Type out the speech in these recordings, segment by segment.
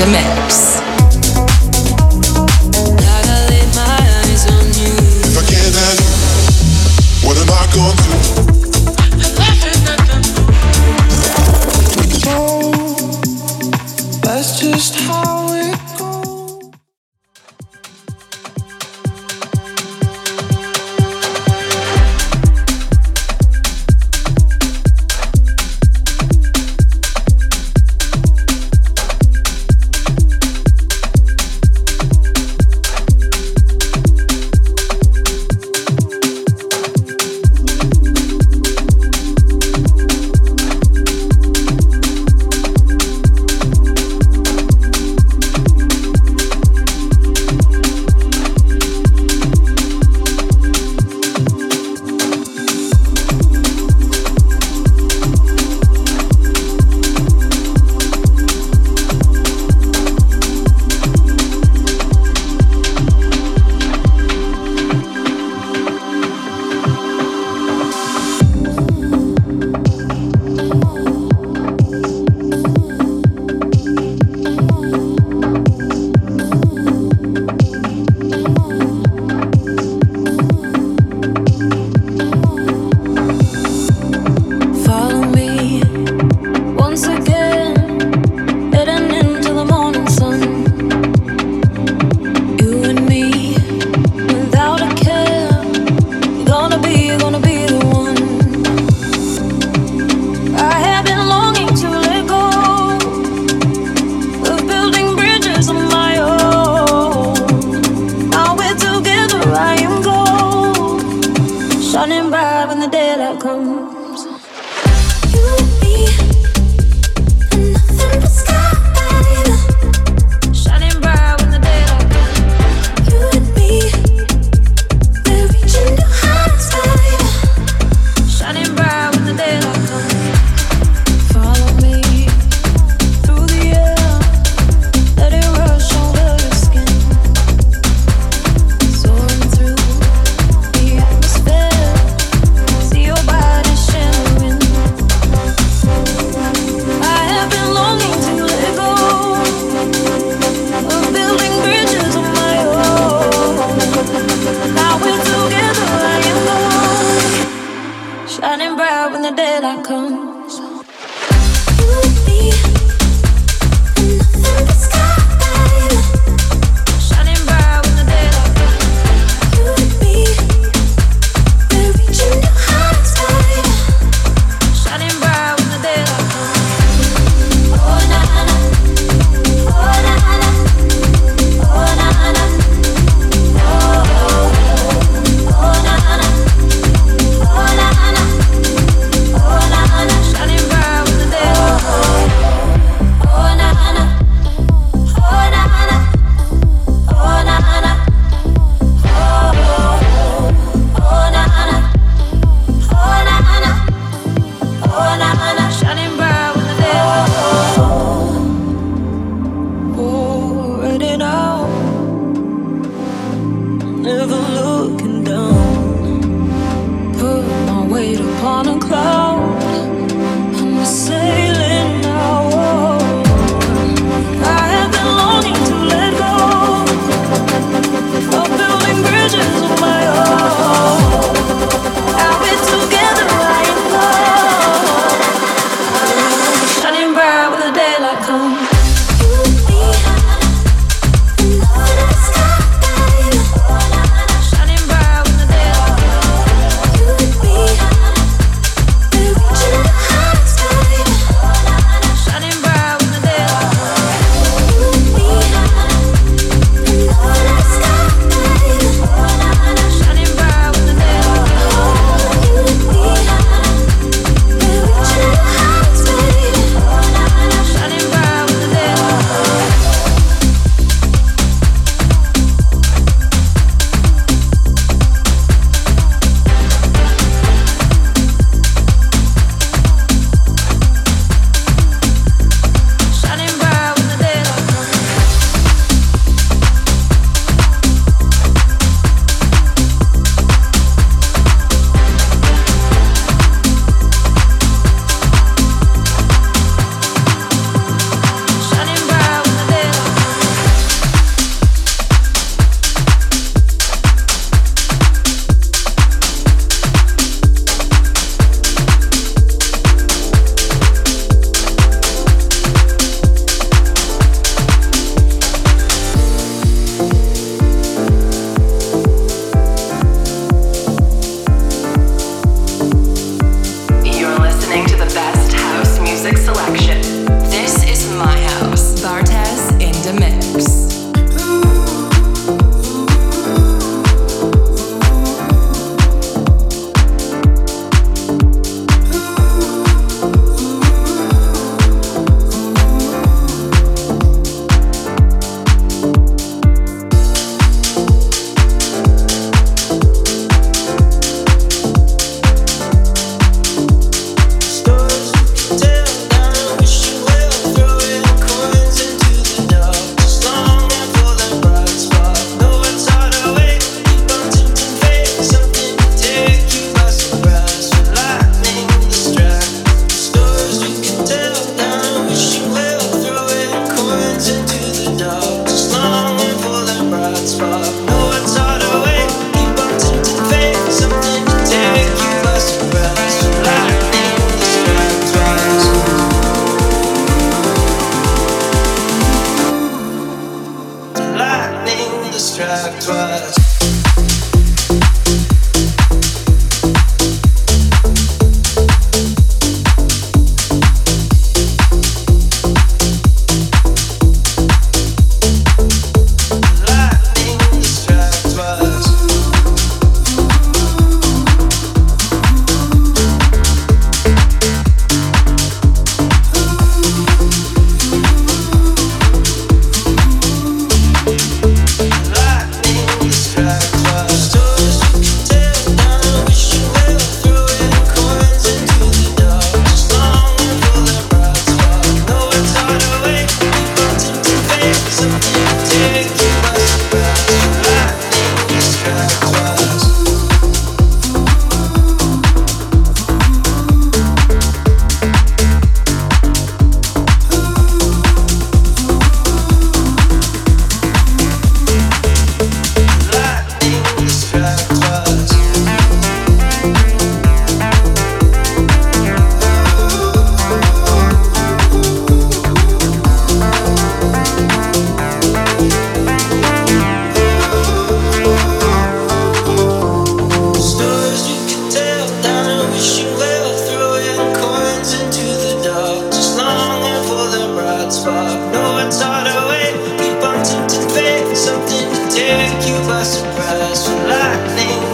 in mix. Na na No one's on way. Keep on tempting fate. Something to take you by surprise. Lightning.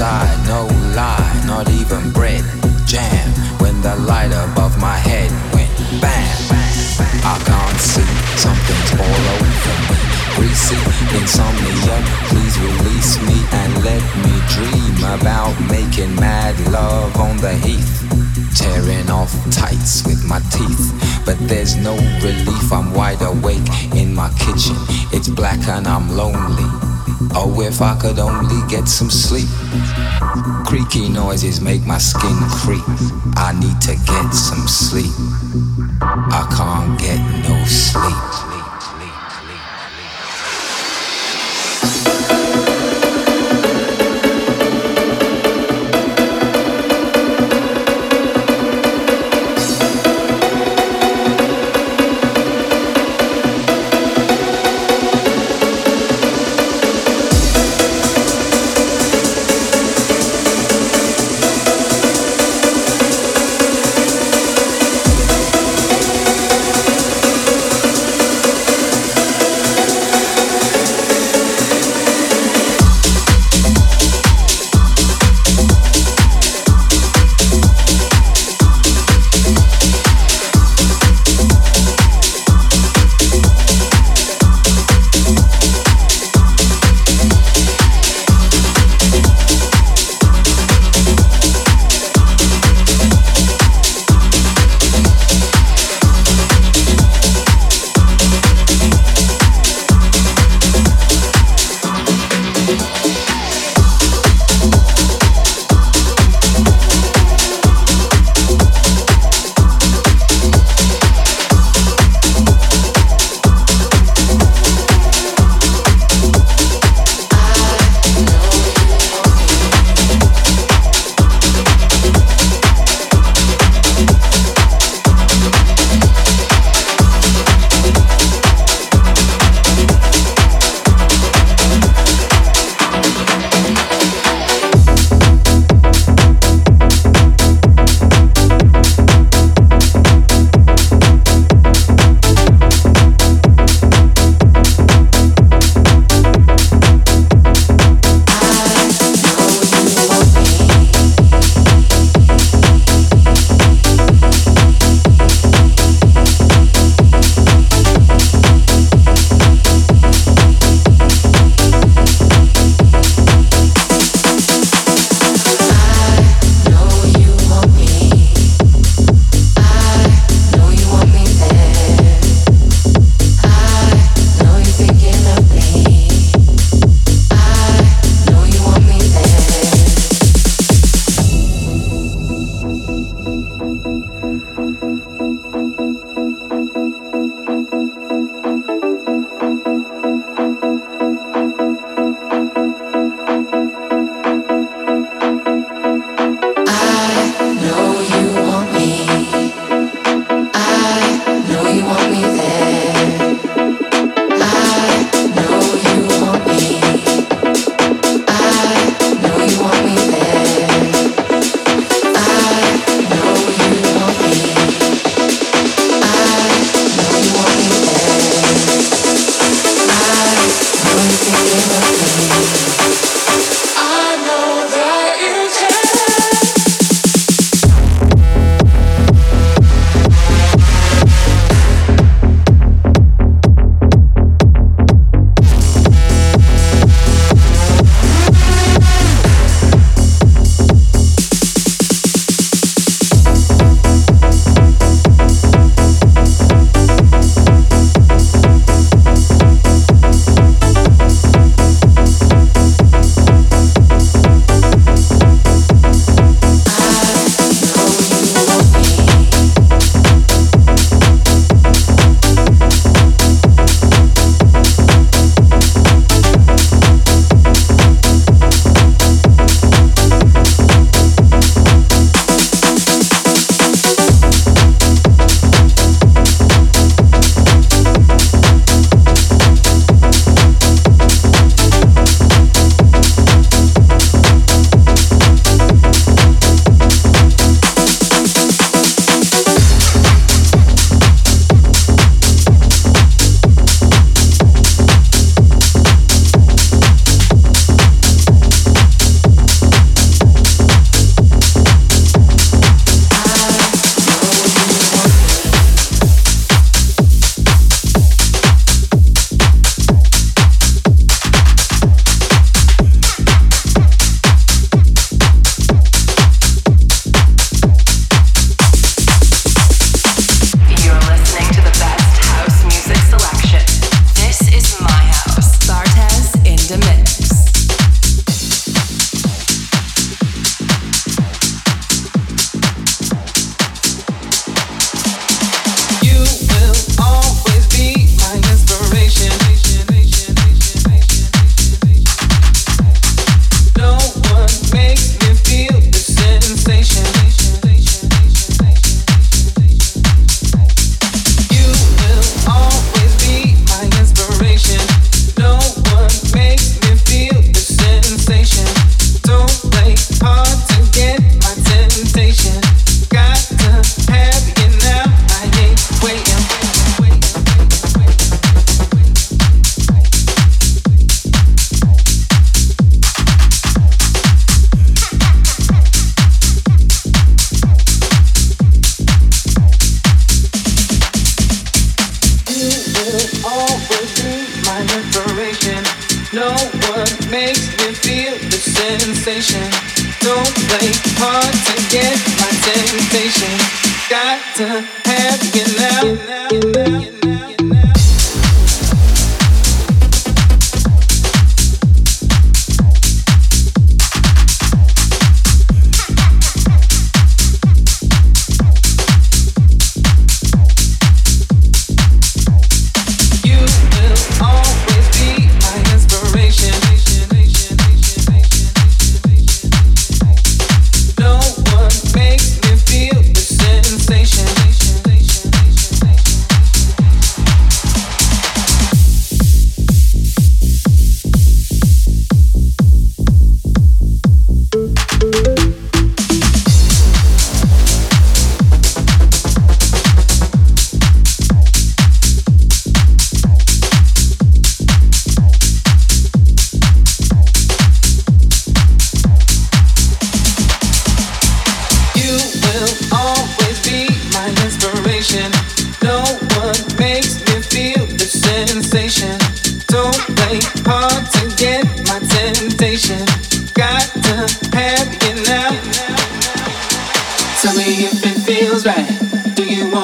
I know why I'm not even breath jammed when the light above my head went bam I can't see something's all over me. greasy. Insomnia, please release me and let me dream about making mad love on the heath. Tearing off tights with my teeth, but there's no relief. I'm wide awake in my kitchen. It's black and I'm lonely. Oh, if I could only get some sleep. Creaky noises make my skin creep. I need to get some sleep. I can't get no sleep.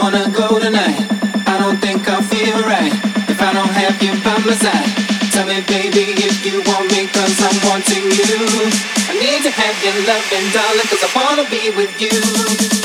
wanna go tonight. I don't think I feel right if I don't have you by my side. Tell me, baby, if you want me, cause I'm wanting you. I need to have your loving, darling, cause I wanna be with you.